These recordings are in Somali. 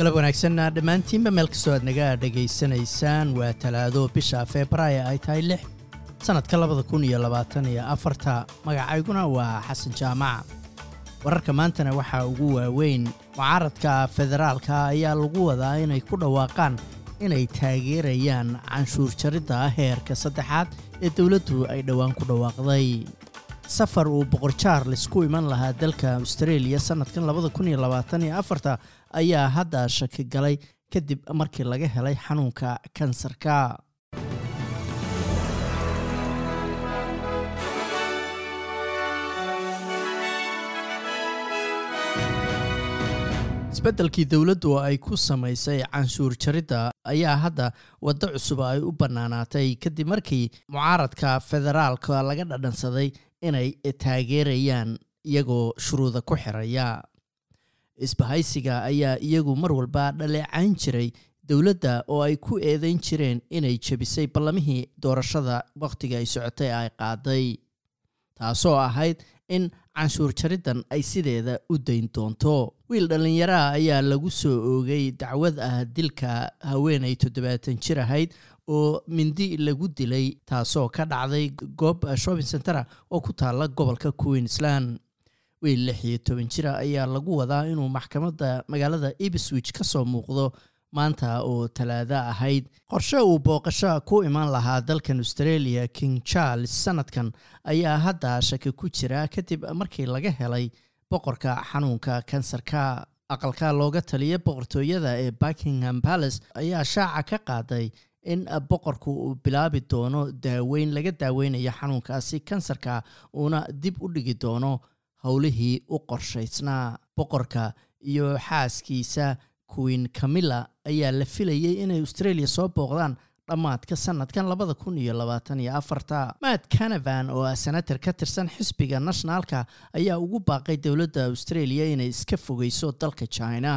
galab wanaagsanna dhammaantiinba meel kastoo aad naga dhegaysanaysaan waa talaado bisha febraayo ay tahay lix sannadka labada kun iyo labaatan iyo afarta. Magacayguna waa xasan jaamac. Wararka maantana waxaa ugu waaweyn mucaaradka federaalka ayaa lagu wadaa inay ku dhawaaqaan inay taageerayaan canshuur jaridda heerka saddexaad ee dowladdu ay dhowaan ku dhawaaqday safar uu boqor charles ku iman lahaa dalka australia afarta ayaa hadda shaki galay kadib markii laga helay xanuunka kansarka. Isbeddelkii dowladdu ay ku samaysay canshuur jaridda ayaa hadda waddo cusub ay u bannaanaatay kadib markii mucaaradka federaalka laga dhadhansaday inay taageerayaan iyagoo shuruuda ku xiraya. Isbahaysiga ayaa iyagu mar walba dhaleecayn jiray dowladda oo ay ku eedayn jireen inay jebisay ballamihii doorashada wakhtiga ay socotay ay qaaday taasoo ahayd in canshuur jariddan ay sideeda u dayn doonto. Wiil dhallinyaraha ayaa lagu soo oogay dacwad ah dilka haweenay toddobaatan jir ahayd oo mindi lagu dilay taasoo ka dhacday goob shopping centera oo ku taalla gobolka queensland. Wiil lix iyo toban jira ayaa lagu wadaa inuu maxkamadda magaalada ibswich ka soo muuqdo maanta oo talaado ahayd. Qorshe uu booqasho ku iman lahaa dalkan australia king charles sanadkan ayaa hadda shaki ku jira kadib markii laga helay boqorka xanuunka kansarka. Aqalka looga taliya boqortooyada ee buckingham palace ayaa shaaca ka qaaday in boqorku uu bilaabi doono daaweyn laga daaweynayo xanuunkaasi kansarka uuna dib u dhigi doono howlihii u qorshaysnaa. Boqorka iyo xaaskiisa queen camilla ayaa la filayay inay australia soo booqdaan dhammaadka sanadkan labada kun iyo labaatan iyo afarta. Matt canavan oo ah senator ka tirsan xisbiga nationaalka ayaa ugu baaqay dowladda australia inay iska fogeyso dalka china.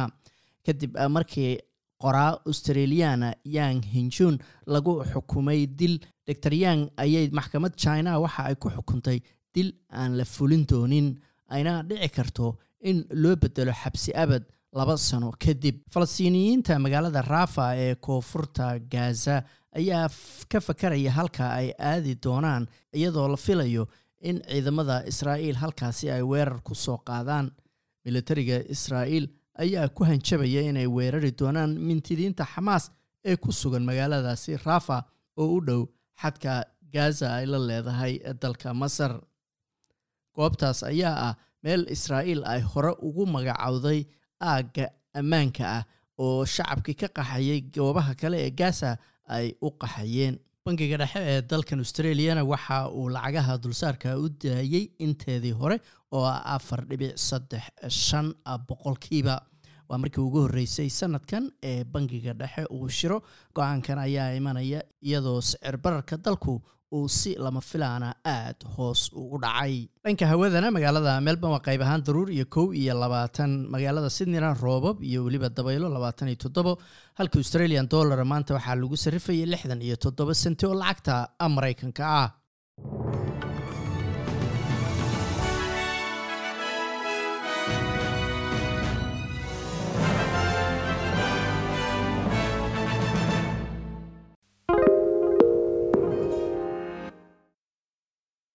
Kadib markii qoraa australiana yang hinjun lagu xukumay dil dor yang ayay maxkamad china waxa ay ku xukuntay dil aan la fulin doonin. Ayna dhici karto in loo bedelo xabsi abad laba sano kadib falastiiniyiinta magaalada rafa ee koonfurta gaza ayaa ka fakaraya halka ay aadi doonaan iyadoo la filayo in ciidamada israa'iil halkaasi ay weerar ku soo qaadaan. Militariga israa'iil ayaa ku hanjabaya inay weerari doonaan mintidiinta xamaas ee ku sugan magaaladaasi rafa oo u dhow xadka gaza ay la leedahay dalka masar. Goobtaas ayaa ah meel israa'iil ay hore ugu magacowday aagga ammaanka ah oo shacabkii ka qaxayay goobaha kale ee gaza ay u qaxayeen. Bangiga dhexe ee dalkan australiana waxa uu lacagaha dulsaarka u daayey inteedii hore oo ah afar dhibic saddex shan boqolkiiba waa markii ugu horreysay sanadkan ee bangiga dhexe uu shiro. Go'aankan ayaa imanaya iyadoo sicir bararka dalku uu si lama filaana aad hoos ugu dhacay. Dhanka hawadana magaalada melbourne waa qayb ahaan daruur iyo kow iyo labaatan. Magaalada sydneyna roobab iyo weliba dabaylo labaatan iyo toddobo halka australian dollar maanta waxaa lagu sarrifayay lixdan iyo toddoba senti oo lacagta maraykanka ah